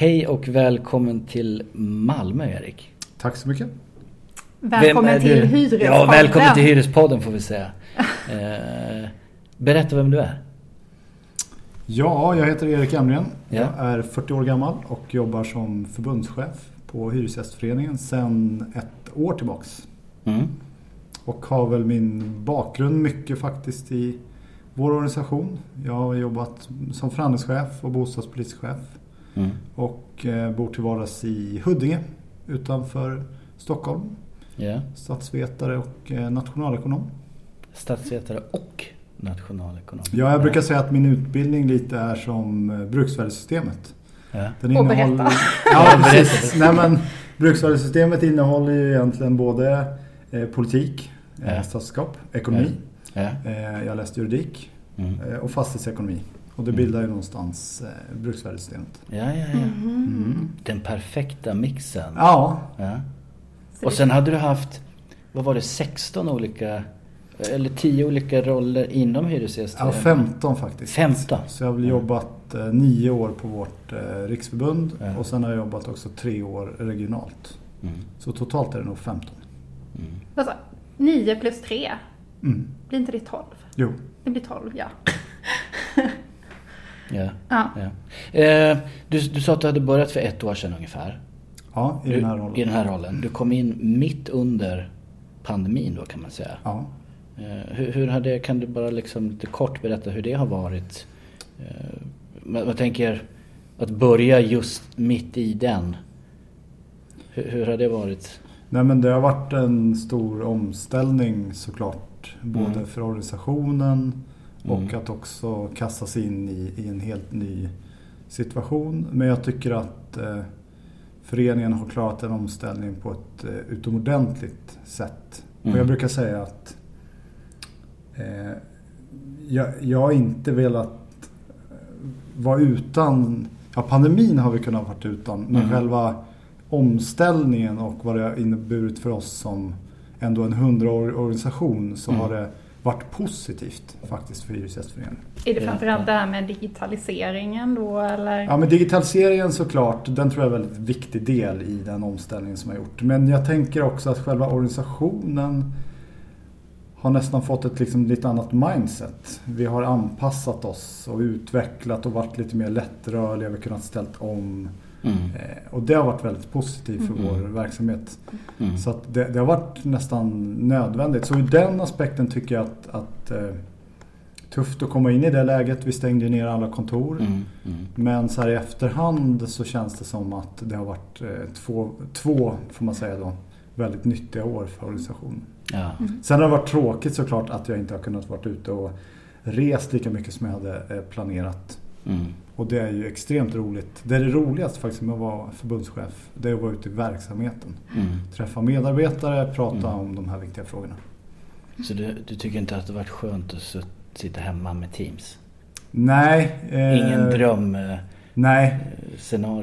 Hej och välkommen till Malmö Erik. Tack så mycket. Välkommen till Hyrespodden. Ja, välkommen till Hyrespodden får vi säga. Eh, berätta vem du är. Ja, jag heter Erik Amren. Ja. Jag är 40 år gammal och jobbar som förbundschef på Hyresgästföreningen sedan ett år tillbaks. Mm. Och har väl min bakgrund mycket faktiskt i vår organisation. Jag har jobbat som förhandlingschef och bostadspolitisk chef. Mm. Och eh, bor till vardags i Huddinge utanför Stockholm. Ja. Statsvetare och eh, nationalekonom. Statsvetare och nationalekonom. Ja, jag brukar säga att min utbildning lite är som eh, bruksvärdessystemet. Ja. Den Och innehåller- berätta. Ja, Ja, precis. Nej, men, bruksvärdessystemet innehåller ju egentligen både eh, politik, eh, Ja. statsskap, ekonomi. Ja. Eh, jag läste juridik Mm. eh, och fastighetsekonomi. Och det bildar ju någonstans eh, bruksvärdessystemet. ja, ja, ja. Mm. Den perfekta mixen. Ja, Ja. Och sen hade du haft, vad var det, 16 olika, eller 10 olika roller inom ja, Hyresgästföreningen? 15 faktiskt. 15? Så jag har väl jobbat eh, nio år på vårt eh, riksförbund Ja. och sen har jag jobbat också tre år regionalt. Mm. Så totalt är det nog 15. Mm. Alltså, 9 plus 3. Mm. Blir inte det 12? Jo. Det blir 12, ja. Ja. ja. ja. Eh, du, du sa att du hade börjat för ett år sedan ungefär. Ja, i den här rollen. I den här rollen. Du kom in mitt under pandemin då kan man säga. Ja. Eh, hur, hur hade, kan du bara liksom lite kort berätta hur det har varit? Eh, man, man tänker att börja just mitt i den. Hur, hur har det varit? Nej men det har varit en stor omställning såklart. Både Mm. för organisationen och Mm. att också kastas in i, i en helt ny situation. Men jag tycker att eh, föreningen har klarat en omställning på ett eh, utomordentligt sätt. Mm. Och jag brukar säga att eh, jag, jag har inte velat eh, vara utan, ja pandemin har vi kunnat vara utan, men Mm. själva omställningen och vad det har inneburit för oss som ändå en hundraårig organisation så Mm. har det varit positivt faktiskt för Hyresgästföreningen. Är det framförallt det här med digitaliseringen då eller? Ja men digitaliseringen såklart, den tror jag är en väldigt viktig del i den omställningen som har gjort. Men jag tänker också att själva organisationen har nästan fått ett liksom lite annat mindset. Vi har anpassat oss och utvecklat och varit lite mer lättrörliga, vi har kunnat ställt om. Mm. Eh, Och det har varit väldigt positivt för Mm. vår verksamhet. Mm. Så att det, det har varit nästan nödvändigt. Så ur den aspekten tycker jag att, att eh, tufft att komma in i det läget. Vi stängde ner alla kontor. Mm. Mm. Men så här i efterhand så känns det som att det har varit eh, två, två, får man säga då, väldigt nyttiga år för organisationen. Ja. Sen har det varit tråkigt såklart att jag inte har kunnat vara ute och rest lika mycket som jag hade eh, planerat. Mm. Och det är ju extremt roligt. Det är det roligaste faktiskt med att vara förbundschef. Det är att vara ute i verksamheten. Mm. Träffa medarbetare, prata Mm. om de här viktiga frågorna. Så du, du tycker inte att det varit skönt att sit- sitta hemma med Teams? Nej. eh, Ingen drömscenario? Nej,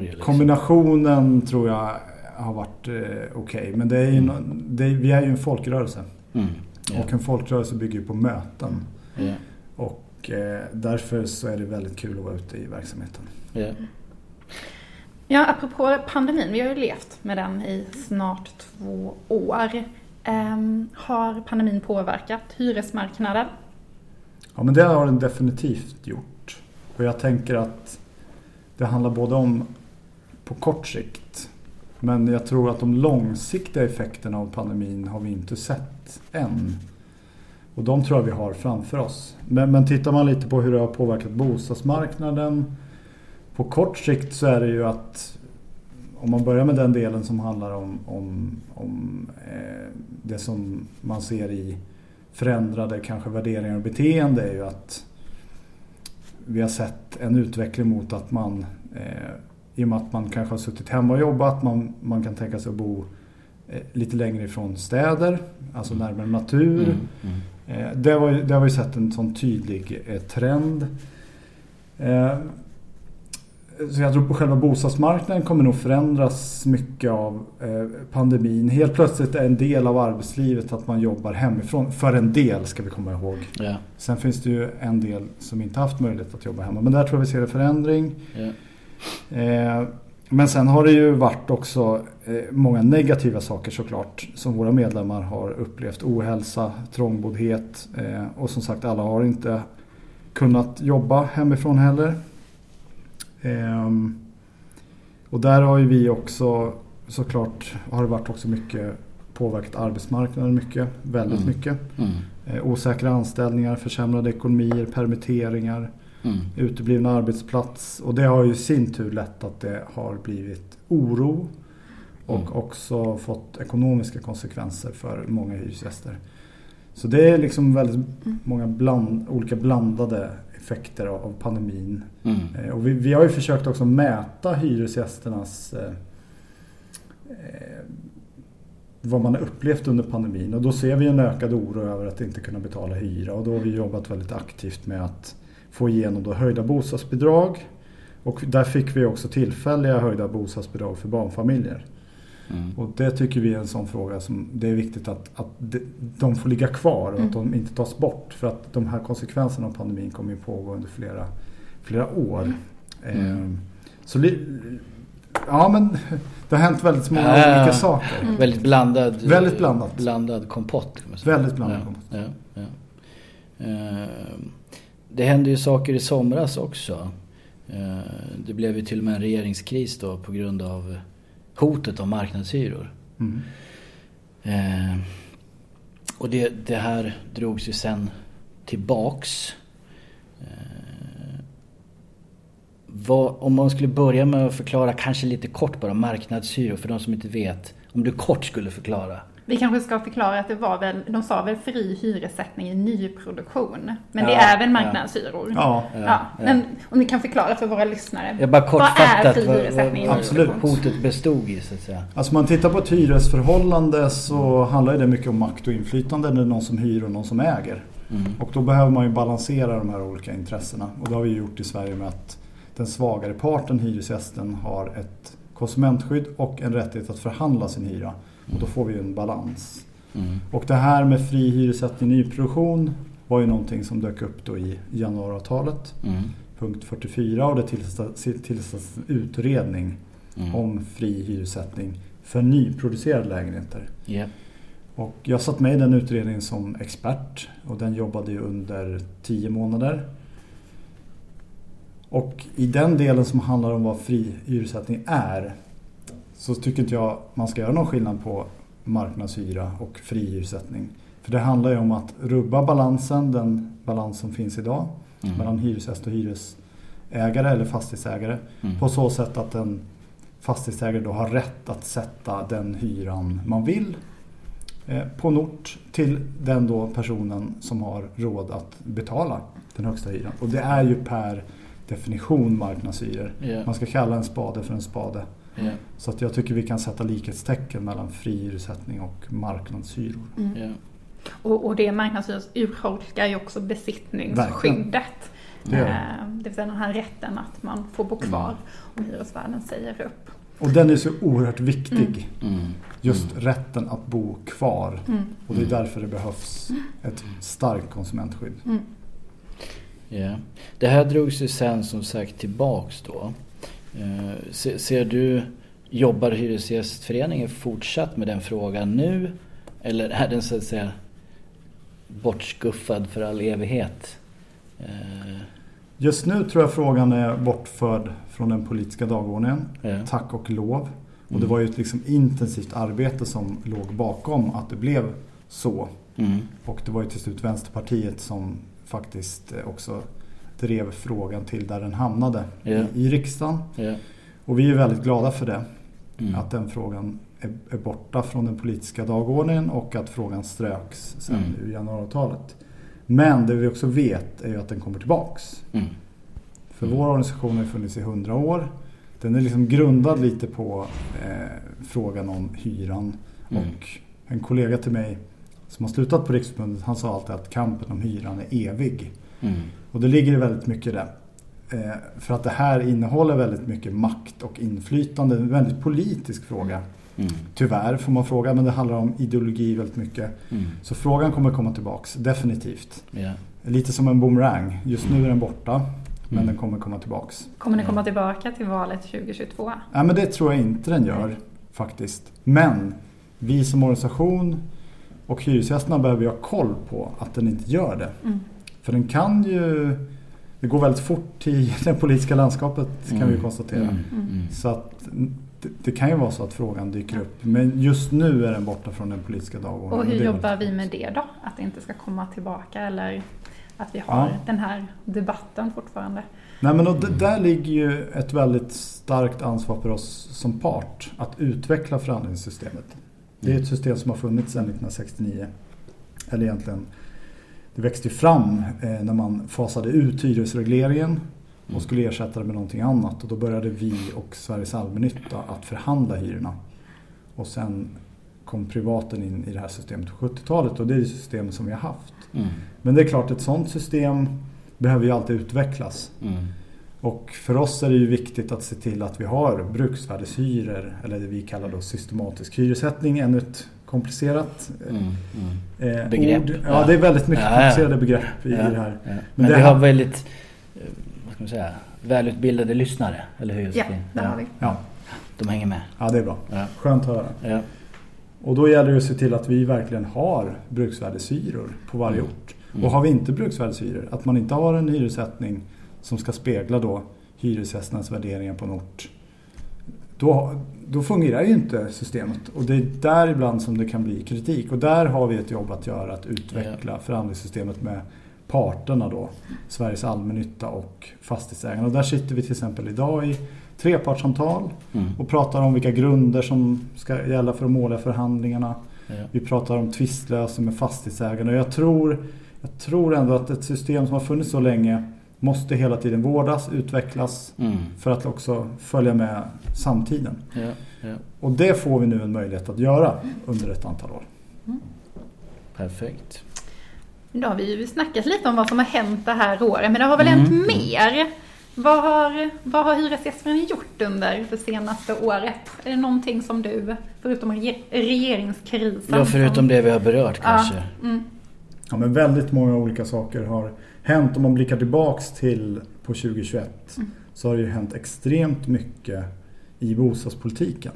Liksom. kombinationen tror jag har varit eh, okej. Men det är ju, Mm. det, vi är ju en folkrörelse. Mm. Ja. Och en folkrörelse bygger ju på möten. Ja. Och eh, därför så är det väldigt kul att vara ute i verksamheten. Ja. Ja, apropå pandemin, vi har ju levt med den i snart två år. Ehm, har pandemin påverkat hyresmarknaden? Ja men det har den definitivt gjort. Och jag tänker att det handlar både om på kort sikt. Men jag tror att de långsiktiga effekterna av pandemin har vi inte sett än. Och de tror jag vi har framför oss. Men, men tittar man lite på hur det har påverkat bostadsmarknaden. På kort sikt så är det ju att om man börjar med den delen som handlar om, om, om eh, det som man ser i förändrade kanske värderingar och beteende är ju att vi har sett en utveckling mot att man eh, i och med att man kanske har suttit hemma och jobbat, man, man kan tänka sig att bo eh, lite längre ifrån städer, alltså närmare natur. Mm. Mm. Eh, det, var, det har vi sett en sån tydlig eh, trend. Eh, så jag tror på själva bostadsmarknaden kommer nog förändras mycket av pandemin. Helt plötsligt är en del av arbetslivet att man jobbar hemifrån. För en del ska vi komma ihåg. Ja. Sen finns det ju en del som inte haft möjlighet att jobba hemma. Men där tror jag vi ser en förändring. Eh, men sen har det ju varit också eh, många negativa saker såklart som våra medlemmar har upplevt. Ohälsa, trångboddhet eh, och som sagt alla har inte kunnat jobba hemifrån heller. Ehm, och där har ju vi också såklart har det varit också mycket påverkat arbetsmarknaden mycket, väldigt Mm. mycket. Mm. Eh, osäkra anställningar, försämrade ekonomier, permitteringar, Mm. uteblivna arbetsplats. Och det har ju i sin tur lett att det har blivit oro och Mm. också fått ekonomiska konsekvenser för många hyresgäster. Så det är liksom väldigt många bland, olika blandade effekter av, av pandemin. Mm. Eh, Och vi, vi har ju försökt också mäta hyresgästernas eh, eh, vad man har upplevt under pandemin och då ser vi en ökad oro över att inte kunna betala hyra och då har vi jobbat väldigt aktivt med att få igenom då höjda bostadsbidrag och där fick vi också tillfälliga höjda bostadsbidrag för barnfamiljer. Mm. Och det tycker vi är en sån fråga som det är viktigt att, att de, får ligga kvar och att de inte tas bort. För att de här konsekvenserna av pandemin kommer ju pågå under flera, flera år. Mm. Ehm, så ja men det har hänt väldigt många Ja. olika saker. Väldigt blandad, Väldigt blandat. blandad kompott. Väldigt blandad ja, kompott. Ja, ja. Ehm, Det hände ju saker i somras också. Ehm, Det blev ju till och med en regeringskris då på grund av hotet om marknadshyror. Mm. Ehm, Och det, det här drogs ju sen tillbaks. Ehm, vad, om man skulle börja med att förklara, kanske lite kort bara, marknadshyror för de som inte vet. Om du kort skulle förklara. Vi kanske ska förklara att det var väl, de sa väl fri hyressättning i nyproduktion. Men det Ja, är väl marknadshyror. Ja, Ja, ja. men om ni kan förklara för våra lyssnare. Jag bara Vad är kortfattat fri hyressättning vad, Absolut. hotet bestod i så att säga. Alltså man tittar på ett hyresförhållande så handlar det mycket om makt och inflytande. Det är någon som hyr och någon som äger. Mm. Och då behöver man ju balansera de här olika intressena. Och det har vi gjort i Sverige med att den svagare parten, hyresgästen, har ett konsumentskydd och en rättighet att förhandla sin hyra. Och då får vi ju en balans. Mm. Och det här med fri hyressättning i nyproduktion var ju någonting som dök upp då i januariavtalet. Mm. Punkt 44 och det tillsattes en utredning Mm. om fri hyressättning för nyproducerade lägenheter. Ja. Och jag satt med i den utredningen som expert och den jobbade ju under tio månader. Och i den delen som handlar om vad fri hyressättning är så tycker inte jag man ska göra någon skillnad på marknadshyra och fri hyressättning. För det handlar ju om att rubba balansen, den balans som finns idag Mm. mellan hyresgäst och hyresägare eller fastighetsägare. Mm. På så sätt att en fastighetsägare då har rätt att sätta den hyran man vill eh, på en ort till den då personen som har råd att betala den högsta hyran. Och det är ju per definition marknadshyror. Ja. Man ska kalla en spade för en spade. Ja. Så att jag tycker vi kan sätta likhetstecken mellan fri hyressättning och marknadshyror. Ja. Och, och det marknadshyror urholkar ju också besittningsskyddet. Det gör det. Eh, Det vill säga den här rätten att man får bo kvar om hyresvärden säger upp. Och den är så oerhört viktig. Mm. Just rätten att bo kvar. Mm. Och det är därför det behövs ett starkt konsumentskydd. Ja. Det här drogs ju sen som sagt tillbaks då. Eh, se- Ser du, jobbar Hyresgästföreningen fortsatt med den frågan nu? Eller är den så att säga bortskuffad för all evighet? Eh, Just nu tror jag frågan är bortförd från den politiska dagordningen. Ja. Tack och lov. Och det Mm. var ju ett liksom intensivt arbete som låg bakom att det blev så. Mm. Och det var ju till slut Vänsterpartiet som faktiskt eh, också drev frågan till där den hamnade Ja. i, i riksdagen. Ja. Och vi är väldigt glada för det. Mm. Att den frågan är, är borta från den politiska dagordningen och att frågan ströks sen Mm. ur januariavtalet. Men det vi också vet är ju att den kommer tillbaks. Mm. För Mm. vår organisation har funnits i 100 år. Den är liksom grundad lite på eh, frågan om hyran. Mm. Och en kollega till mig som har slutat på Riksförbundet han sa alltid att kampen om hyran är evig. Mm. Och det ligger väldigt mycket där. Eh, för att det här innehåller väldigt mycket makt och inflytande. En väldigt politisk fråga. Mm. Tyvärr får man fråga men det handlar om ideologi väldigt mycket. Mm. Så frågan kommer komma tillbaks, definitivt. Ja. Lite som en boomerang. Just nu är den borta. Men Mm. den kommer komma tillbaks. Kommer ni komma tillbaka till valet 2022? Nej men det tror jag inte den gör faktiskt. Men vi som organisation och hyresgästerna behöver ha koll på att den inte gör det. Mm. För den kan ju... Det går väldigt fort i det politiska landskapet kan vi ju konstatera. Mm. Mm. Mm. Så att det, det kan ju vara så att frågan dyker upp. Men just nu är den borta från den politiska dagordningen. Och hur jobbar vi med det då? Att det inte ska komma tillbaka eller att vi har Ja. den här debatten fortfarande? Nej men och där ligger ju ett väldigt starkt ansvar för oss som part att utveckla förhandlingssystemet. Det är ett system som har funnits sedan 1969. Eller egentligen, det växte fram eh, när man fasade ut hyresregleringen och skulle ersätta det med någonting annat. Och då började vi och Sveriges allmännytta att förhandla hyrorna. Och sen kom privaten in i det här systemet på 70-talet och det är det system som vi har haft. Mm. Men det är klart, ett sådant system behöver ju alltid utvecklas. Mm. Och för oss är det ju viktigt att se till att vi har bruksvärdeshyror eller det vi kallar då systematisk hyressättning. Ännu ett komplicerat Mm. Mm. eh, Begrepp. ord. Ja, det är väldigt mycket Ja, ja. komplicerade begrepp i Ja, det här. ja. Men, Men det vi har väldigt, eh, vad ska man säga, välutbildade lyssnare, eller hur Ja, Josefin? det har vi. Ja, De hänger med. ja, det är bra. Ja. Skönt att höra. Ja. Och då gäller det att se till att vi verkligen har bruksvärdeshyror på varje Mm. ort. Mm. Och har vi inte bruksvärdeshyror, att man inte har en hyressättning som ska spegla då hyresgästernas värderingar på en ort. Då, då fungerar ju inte systemet. Och det är där ibland som det kan bli kritik. Och där har vi ett jobb att göra, att utveckla förhandlingssystemet med parterna då. Sveriges allmännytta och fastighetsägarna. Och där sitter vi till exempel idag i trepartssamtal Mm. och pratar om vilka grunder som ska gälla för de årliga förhandlingarna. Ja. Vi pratar om tvistlösning med fastighetsägarna. Och jag tror, jag tror ändå att ett system som har funnits så länge måste hela tiden vårdas, utvecklas Mm. för att också följa med samtiden. Ja. Ja. Och det får vi nu en möjlighet att göra under ett antal år. Perfekt. Då har vi ju snackat lite om vad som har hänt det här året, men det har väl Mm. hänt mer? Vad har, vad har Hyresgästföreningen gjort under det senaste året? Är det någonting som du, förutom re- regeringskrisen? Ja, förutom som, det vi har berört kanske. Mm, Ja, men väldigt många olika saker har hänt. Om man blickar tillbaks till på 2021 Mm. så har det ju hänt extremt mycket i bostadspolitiken.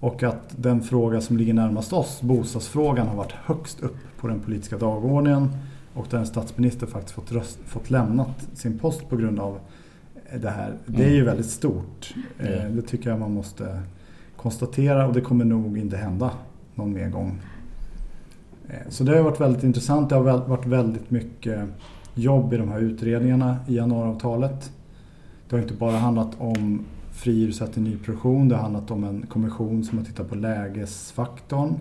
Och att den fråga som ligger närmast oss, bostadsfrågan, har varit högst upp på den politiska dagordningen. Och där en statsminister faktiskt fått, röst, fått lämnat sin post på grund av det här. Det är ju väldigt stort. Eh, Det tycker jag man måste konstatera och det kommer nog inte hända någon mer gång. Eh, Så det har varit väldigt intressant. Det har varit väldigt mycket jobb i de här utredningarna i januariavtalet. Det har inte bara handlat om fri hyressättning i nyproduktion. Det har handlat om en kommission som har tittat på lägesfaktorn.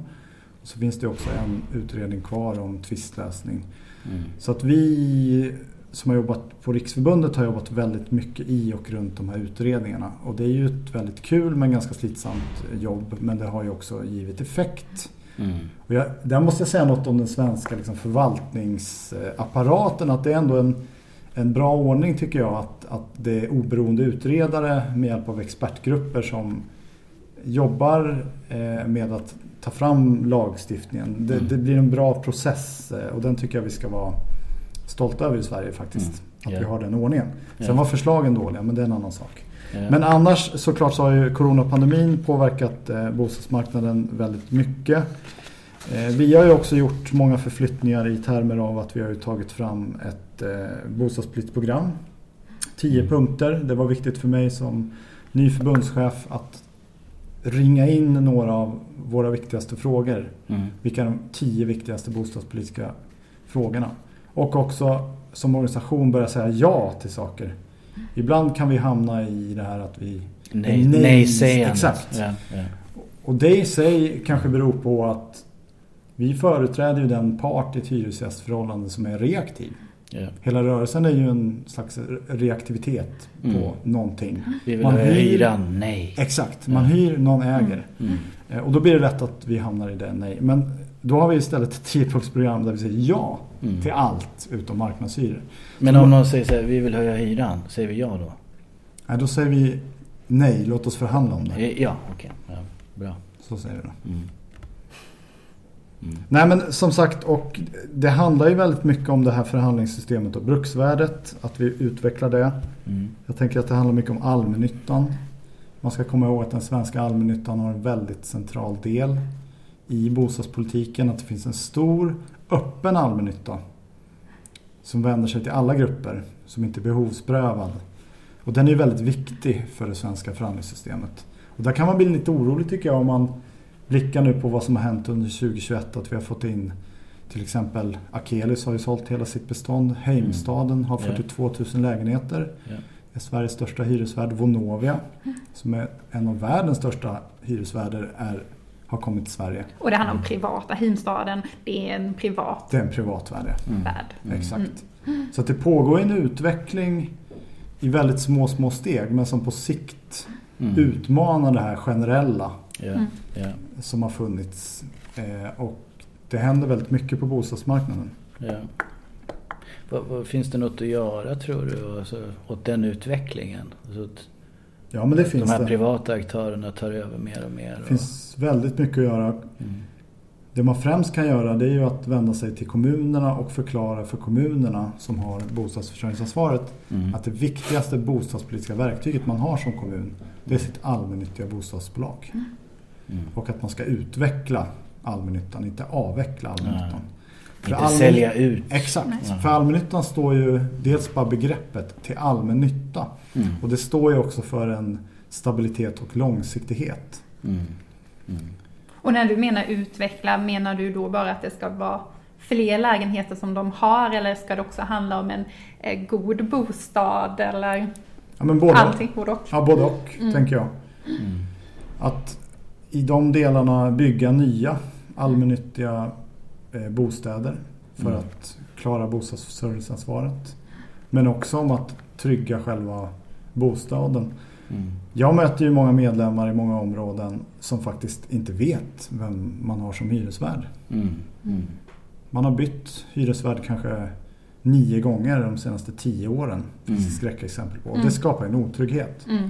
Och så finns det också en utredning kvar om tvistlösning. Mm. Så att vi som har jobbat på Riksförbundet har jobbat väldigt mycket i och runt de här utredningarna. Och det är ju ett väldigt kul men ganska slitsamt jobb. Men det har ju också givit effekt. Mm. Och jag, där måste jag säga något om den svenska liksom, förvaltningsapparaten. Att det är ändå en, en bra ordning tycker jag att, att det är oberoende utredare med hjälp av expertgrupper som jobbar eh, med att ta fram lagstiftningen. Det, Mm. det blir en bra process eh, och den tycker jag vi ska vara stolta över i Sverige faktiskt. Mm. Att Ja. vi har den ordningen. Sen Ja. var förslagen dåliga men det är en annan sak. Ja. Men annars såklart så har ju coronapandemin påverkat eh, bostadsmarknaden väldigt mycket. Eh, vi har ju också gjort många förflyttningar i termer av att vi har tagit fram ett eh, bostadspolitiskt program. Tio Mm. punkter. Det var viktigt för mig som ny förbundschef att ringa in några av våra viktigaste frågor. Mm. Vilka är de tio viktigaste bostadspolitiska frågorna? Och också som organisation börja säga ja till saker. Ibland kan vi hamna i det här att vi... Nej, Nej, nej exakt. Ja, ja. Och det i sig kanske beror på att vi företräder ju den part i ett hyresgästförhållande som är reaktiv. Ja. Hela rörelsen är ju en slags reaktivitet på Mm. någonting. Vi vill Man hyr- hyran. Nej. Exakt, man hyr, någon äger. Mm. Eh, Och då blir det lätt att vi hamnar i det nej. Men då har vi istället ett tiopunktsprogram där vi säger ja Mm. till allt utom marknadshyror. Men om någon säger så här, vi vill höja hyran, säger vi ja då? Nej, då säger vi nej, låt oss förhandla om det. Eh, Ja, okej. Ja, bra. Så säger vi då. Mm. Mm. Nej men som sagt och det handlar ju väldigt mycket om det här förhandlingssystemet och bruksvärdet. Att vi utvecklar det. Mm. Jag tänker att det handlar mycket om allmännyttan. Man ska komma ihåg att den svenska allmännyttan har en väldigt central del i bostadspolitiken. Att det finns en stor öppen allmännytta som vänder sig till alla grupper, som inte är behovsprövad. Och den är väldigt viktig för det svenska förhandlingssystemet. Och där kan man bli lite orolig tycker jag om man blickar nu på vad som har hänt under 2021. Att vi har fått in till exempel Akelius har ju sålt hela sitt bestånd. Heimstaden har Mm. Ja. 42 000 lägenheter. Är Sveriges största hyresvärd. Vonovia som är en av världens största hyresvärdar är, har kommit till Sverige. Och det handlar om privata. Himstaden, det är en privat Det är en privat värd. ja. Mm. värld. Mm. Exakt. Så att det pågår en utveckling i väldigt små, små steg men som på sikt Mm. utmanar det här generella. Mm. Ja. som har funnits. Eh, och det händer väldigt mycket på bostadsmarknaden. Vad, vad, finns det något att göra tror du alltså, åt den utvecklingen? Så att Ja men det de finns här det. privata aktörerna tar över mer och mer. Det och, finns väldigt mycket att göra. mm. Det man främst kan göra det är ju att vända sig till kommunerna och förklara för kommunerna som har bostadsförsörjningsansvaret Mm. att det viktigaste bostadspolitiska verktyget man har som kommun det är sitt allmännyttiga bostadsbolag. Mm. Och att man ska utveckla allmännyttan, inte avveckla allmännyttan. För Inte sälja ut. Exakt. Nej. För allmännyttan står ju dels bara begreppet till allmän nytta. Mm. Och det står ju också för en stabilitet och långsiktighet. Mm. Mm. Och när du menar utveckla, menar du då bara att det ska vara fler lägenheter som de har eller ska det också handla om en eh, god bostad eller Ja, men både, allting både och? ja, både och, Mm. tänker jag. Mm. Att i de delarna bygga nya allmännyttiga bostäder för Mm. att klara bostadsförsörjningsansvaret. Men också om att trygga själva bostaden. Mm. Jag möter ju många medlemmar i många områden som faktiskt inte vet vem man har som hyresvärd. Mm. Mm. Man har bytt hyresvärd kanske nio gånger de senaste tio åren. Det finns Mm. skräckexempel på. Mm. Det skapar en otrygghet. Mm.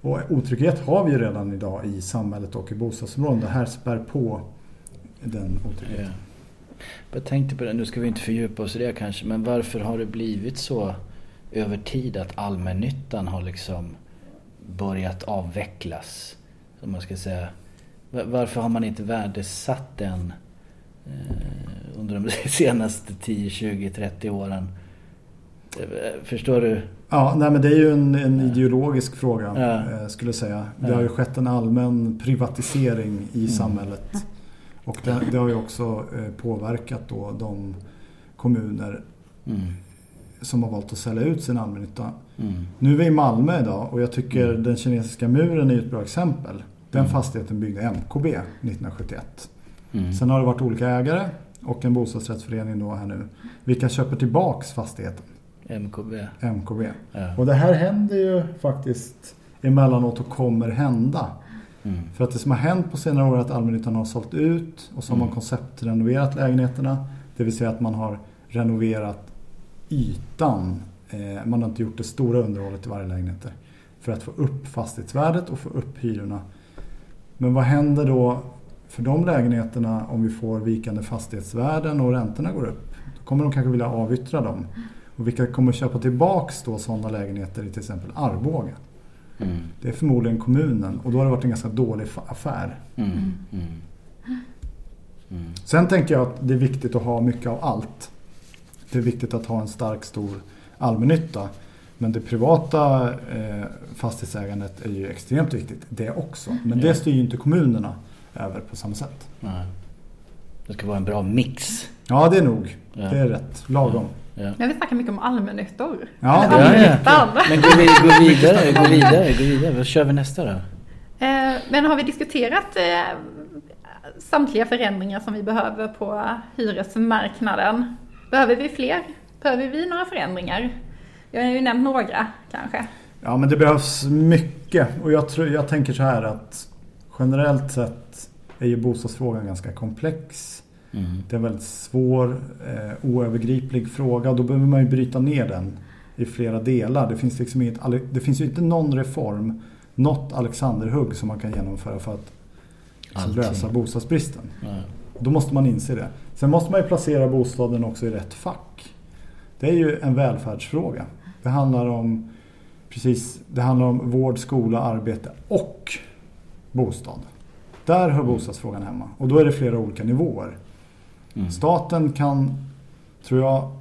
Och otrygghet har vi ju redan idag i samhället och i bostadsområden. Det här spär på den otryggheten. Ja. Jag tänkte på det, nu ska vi inte fördjupa oss i det kanske, men varför har det blivit så över tid att allmännyttan har liksom börjat avvecklas? Som man ska säga. Va- Varför har man inte värdesatt den eh, under de senaste 10, 20, 30 åren? Eh, Förstår du? Ja, nej, men det är ju en, en ideologisk fråga Ja. eh, skulle jag säga. Det har ju skett en allmän privatisering i Mm. samhället. Och det, det har ju också eh, påverkat då de kommuner Mm. som har valt att sälja ut sin allmännytta. Mm. Nu är vi i Malmö idag och jag tycker Mm. den kinesiska muren är ett bra exempel. Den Mm. fastigheten byggde MKB 1971. Mm. Sen har det varit olika ägare och en bostadsrättsförening då här nu. Vilka köper tillbaks fastigheten? MKB. MKB. Ja. Och det här händer ju faktiskt emellanåt och kommer hända. Mm. För att det som har hänt på senare år är att allmännyttan har sålt ut och så har man Mm. konceptrenoverat lägenheterna. Det vill säga att man har renoverat ytan. Eh, man har inte gjort det stora underhållet i varje lägenhet. För att få upp fastighetsvärdet och få upp hyrorna. Men vad händer då för de lägenheterna om vi får vikande fastighetsvärden och räntorna går upp? Då kommer de kanske vilja avyttra dem. Och vilka kommer köpa tillbaks då sådana lägenheter i till exempel Arboga? Mm. Det är förmodligen kommunen och då har det varit en ganska dålig affär. Mm. Mm. Mm. Sen tänker jag att det är viktigt att ha mycket av allt. Det är viktigt att ha en stark stor allmännytta. Men det privata eh, fastighetsägandet är ju extremt viktigt det också. Men det styr ju inte kommunerna över på samma sätt. Nej. Det ska vara en bra mix. Ja det är nog. Ja. Det är rätt. Lagom. Ja. Men vi snackar mycket om allmännyttor. Ja, Eller Ja, ja. allmännyttan. Men gå, gå vidare, gå vidare, gå vidare. Vad kör vi nästa då? Eh, Men har vi diskuterat eh, samtliga förändringar som vi behöver på hyresmarknaden? Behöver vi fler? Behöver vi några förändringar? Jag har ju nämnt några kanske. Ja men det behövs mycket och jag, tror, jag tänker så här att generellt sett är ju bostadsfrågan ganska komplex. Mm. Det är en väldigt svår, eh, oövergriplig fråga då behöver man ju bryta ner den i flera delar. Det finns, liksom inget, det finns ju inte någon reform, något Alexanderhugg som man kan genomföra för att liksom Allting. lösa bostadsbristen. Ja. då måste man inse det. Sen måste man ju placera bostaden också i rätt fack. Det är ju en välfärdsfråga. Det handlar om, precis, det handlar om vård, skola, arbete och bostad. Där hör bostadsfrågan hemma. Och då är det flera olika nivåer. Mm. Staten kan, tror jag,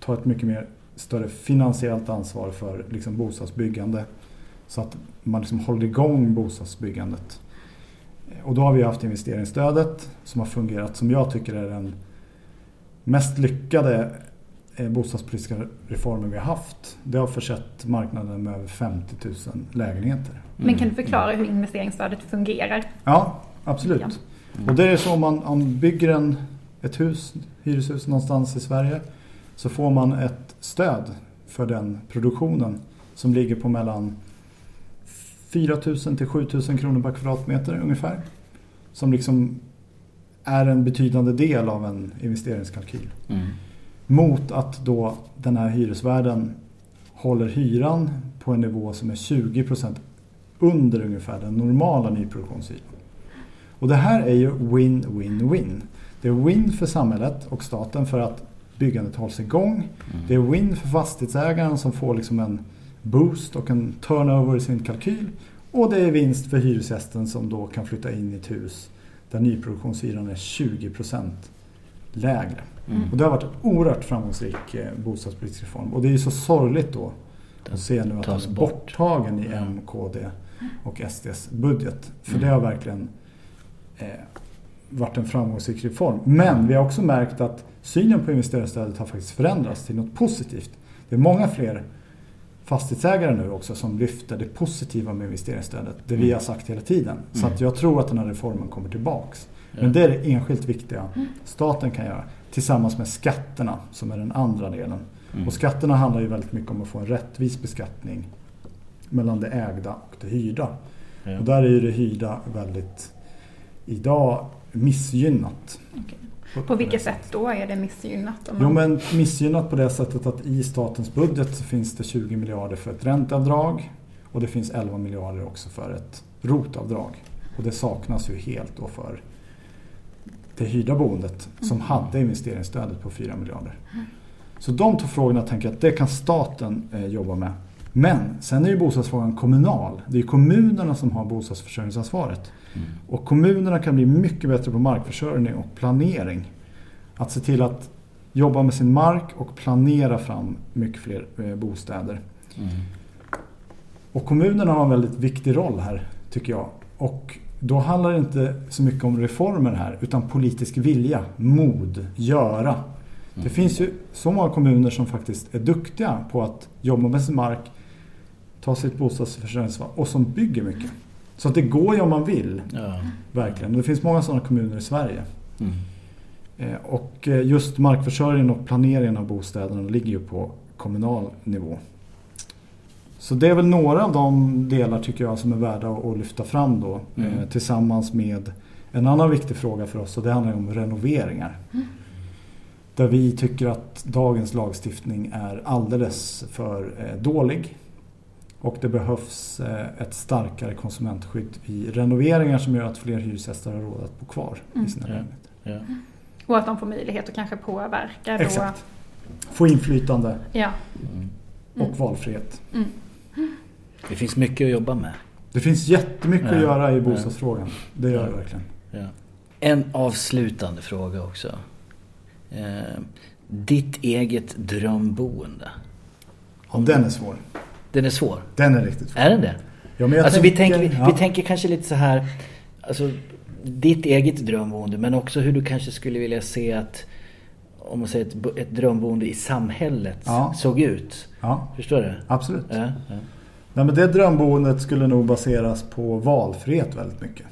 ta ett mycket mer större finansiellt ansvar för liksom bostadsbyggande. Så att man liksom håller igång bostadsbyggandet. Och då har vi haft investeringsstödet som har fungerat som jag tycker är den mest lyckade eh, bostadspolitiska reformen vi har haft. Det har försett marknaden med över 50 000 lägenheter. Men kan du förklara hur investeringsstödet fungerar? Ja, absolut. Och det är så om man, om man bygger en, ett hus, hyreshus någonstans i Sverige så får man ett stöd för den produktionen som ligger på mellan 4 000 till 7 000 kronor per kvadratmeter ungefär. Som liksom är en betydande del av en investeringskalkyl. Mm. Mot att då den här hyresvärden håller hyran på en nivå som är 20% under ungefär den normala nyproduktionshyran. Och det här är ju win-win-win. Det är win för samhället och staten för att byggandet hålls igång. Mm. Det är win för fastighetsägaren som får liksom en boost och en turnover i sin kalkyl. Och det är vinst för hyresgästen som då kan flytta in i ett hus där nyproduktionshyran är 20% lägre. Mm. Och det har varit en oerhört framgångsrik eh, bostadspolitisk reform. Och det är ju så sorgligt då att se nu att den är bort. borttagen i Ja. M, KD och SDs budget. För Mm. det har verkligen eh, varit en framgångsrik reform. Men vi har också märkt att synen på investeringsstödet har faktiskt förändrats till något positivt. Det är många fler fastighetsägare nu också som lyfter det positiva med investeringsstödet. Det vi Mm. har sagt hela tiden. Så Mm. att jag tror att den här reformen kommer tillbaks. Men det är det enskilt viktiga staten kan göra. Tillsammans med skatterna som är den andra delen. Mm. Och skatterna handlar ju väldigt mycket om att få en rättvis beskattning mellan det ägda och det hyrda. Och där är ju det hyrda väldigt idag missgynnat. På vilket sätt då är det missgynnat? Om Jo man- men missgynnat på det sättet att i statens budget så finns det 20 miljarder för ett ränteavdrag och det finns 11 miljarder också för ett rotavdrag. Och det saknas ju helt då för det hyrda boendet som hade investeringsstödet på 4 miljarder. Så de två frågorna tänker jag att det kan staten eh, jobba med. Men sen är ju bostadsfrågan kommunal. Det är kommunerna som har bostadsförsörjningsansvaret. Och kommunerna kan bli mycket bättre på markförsörjning och planering. Att se till att jobba med sin mark och planera fram mycket fler eh, bostäder. Mm. Och kommunerna har en väldigt viktig roll här tycker jag. Och då handlar det inte så mycket om reformer här utan politisk vilja, mod, göra. Det Mm. finns ju så många kommuner som faktiskt är duktiga på att jobba med sin mark, ta sitt bostadsförsörjningsansvar och som bygger mycket. Så att det går ju om man vill, Ja. verkligen. Och det finns många sådana kommuner i Sverige. Mm. Eh, Och eh, just markförsörjningen och planeringen av bostäderna ligger ju på kommunal nivå. Så det är väl några av de delar tycker jag som är värda att lyfta fram då Mm. eh, tillsammans med en annan viktig fråga för oss och det handlar ju om renoveringar. Där vi tycker att dagens lagstiftning är alldeles för eh, dålig. Och det behövs eh, ett starkare konsumentskydd i renoveringar som gör att fler hyresgäster har råd att bo kvar Mm. i sina Ja. lägenheter. Ja. Och att de får möjlighet att kanske påverka. Då. Exakt. Få inflytande Ja. Mm. och Mm. valfrihet. Det finns mycket att jobba med. Det finns jättemycket Ja. att göra i Ja. bostadsfrågan. Det gör det Ja. verkligen. Ja. En avslutande fråga också. Eh, ditt eget drömboende. Ja, den är svår. Den är svår. Den är riktigt svår. Är den det? Ja, men jag Alltså vi, tänker, vi, ja. vi tänker kanske lite så här. Alltså, ditt eget drömboende men också hur du kanske skulle vilja se att om man säger ett, ett drömboende i samhället Ja. såg ut. Ja, Förstår du? absolut. Ja. Nej, men det drömboendet skulle nog baseras på valfrihet väldigt mycket.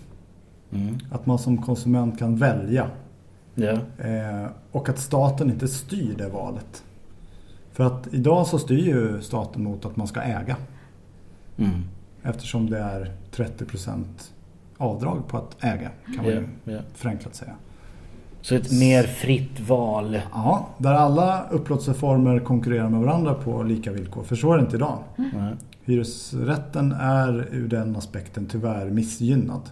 Mm. Att man som konsument kan välja. ja. Eh, och att staten inte styr det valet. För att idag så styr ju staten mot att man ska äga. Mm. Eftersom det är 30% avdrag på att äga. Kan man Ja, ju ja. förenklat säga. Så ett mer fritt val. Ja, där alla upplåtelseformer konkurrerar med varandra på lika villkor. För så är det inte idag. Ja. Hyresrätten är ur den aspekten tyvärr missgynnad.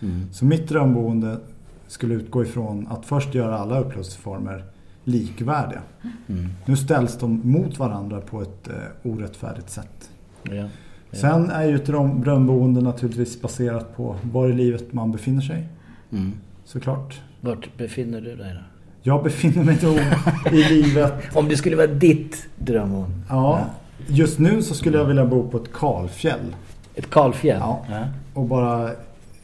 Mm. Så mitt drömboende skulle utgå ifrån att först göra alla upplåtelseformer likvärdiga. Mm. Nu ställs de mot varandra på ett eh, orättfärdigt sätt. Ja. Ja. Sen är ju ett dröm- drömboende naturligtvis baserat på var i livet man befinner sig. Mm. Såklart. Vart befinner du dig då? Jag befinner mig då i livet. Om det skulle vara ditt drömmål? Ja, just nu så skulle jag vilja bo på ett kalfjäll. Ett kalfjäll? Ja. Och bara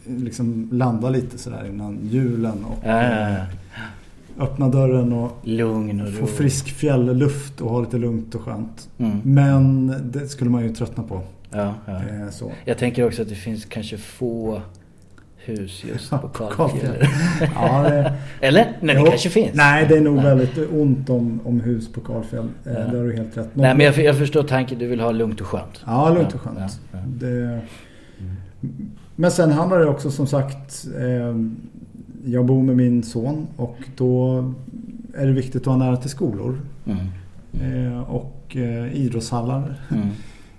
liksom landa lite sådär innan julen och Ja, ja, ja. Öppna dörren och Lugn och få frisk fjällluft och ha lite lugnt och skönt. Mm. Men det skulle man ju tröttna på. Ja, ja. Eh, så. Jag tänker också att det finns kanske få hus just på kalfjäll. Ja, det, Eller? Nej, det Jo. kanske finns. Nej, det är nog Nej. väldigt ont om, om hus på kalfjäll. Eh, Ja. Det har du helt rätt. Nej, men jag, jag förstår tanken. Du vill ha lugnt och skönt. Ja, lugnt och skönt. Det... Men sen handlar det också som sagt eh, Jag bor med min son och då är det viktigt att ha nära till skolor Mm. eh, och eh, idrottshallar. Mm.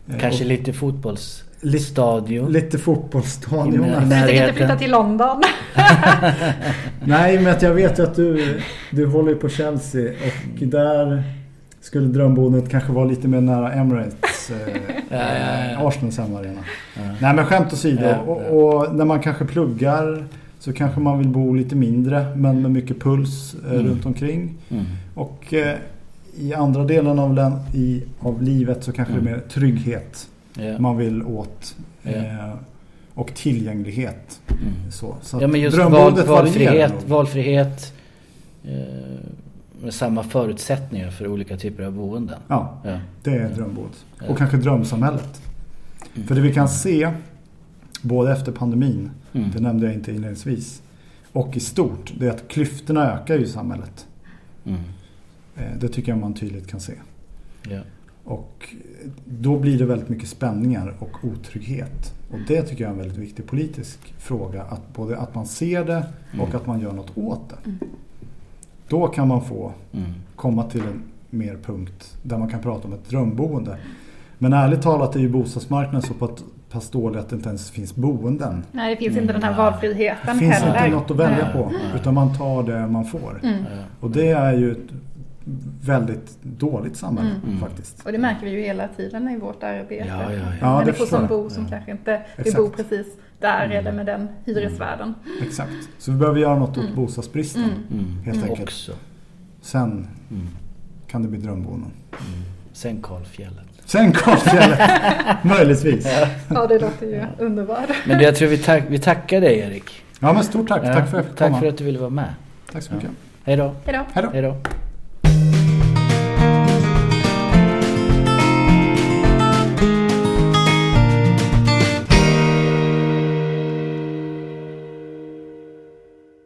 Eh, Kanske och lite fotbollsstadion. lite fotbollsstadion. Du tänker inte flytta till London? Nej, men att jag vet ju att du, du håller på Chelsea och där skulle drömboendet kanske vara lite mer nära Emirates, eh, Ja, ja, ja. Arsenals hemmaarena. Nej men skämt åsido. Och, och när man kanske pluggar så kanske man vill bo lite mindre men med mycket puls eh, Mm. runt omkring. Mm. Och eh, i andra delen av, län, i, av livet så kanske Mm. det är mer trygghet Ja. man vill åt. Eh, och tillgänglighet. Mm. Så, så Ja men just val, valfrihet, valfrihet eh, med samma förutsättningar för olika typer av boenden. Ja, Ja. det är drömboendet. Ja. Och kanske drömsamhället. Mm. För det vi kan se både efter pandemin, Mm. det nämnde jag inte inledningsvis, och i stort, det är att klyftorna ökar ju i samhället. Mm. Eh, Det tycker jag man tydligt kan se. Ja. Och då blir det väldigt mycket spänningar och otrygghet. Och det tycker jag är en väldigt viktig politisk fråga. Att både att man ser det och Mm. att man gör något åt det. Då kan man få Mm. komma till en mer punkt där man kan prata om ett drömboende. Men ärligt talat är ju bostadsmarknaden så pass- dålig att det inte ens finns boenden. Nej, det finns Mm, inte den här nej. valfriheten Det finns heller. inte något att välja på. Utan man tar det man får. Mm. Och det är ju ett väldigt dåligt samhälle Mm. faktiskt. Och det märker vi ju hela tiden i vårt arbete. Ja, ja, ja. Ja, det Människor som bor som Ja. kanske inte vill bo precis där Mm. eller med den hyresvärden. Exakt. Så vi behöver göra något åt Mm. bostadsbristen. Mm. Mm. Helt Mm. enkelt. Också. Sen Mm. kan det bli drömboenden. Mm. Sen Kalfjället. Sen Karlsfjället, möjligtvis. Ja, det låter ju underbart. Men jag tror vi, tack, vi tackar dig Erik. Ja men stort tack. Ja, Tack för att jag fick tack komma. för att du ville vara med. Tack så Ja. mycket. Då. Hej då. Hej då.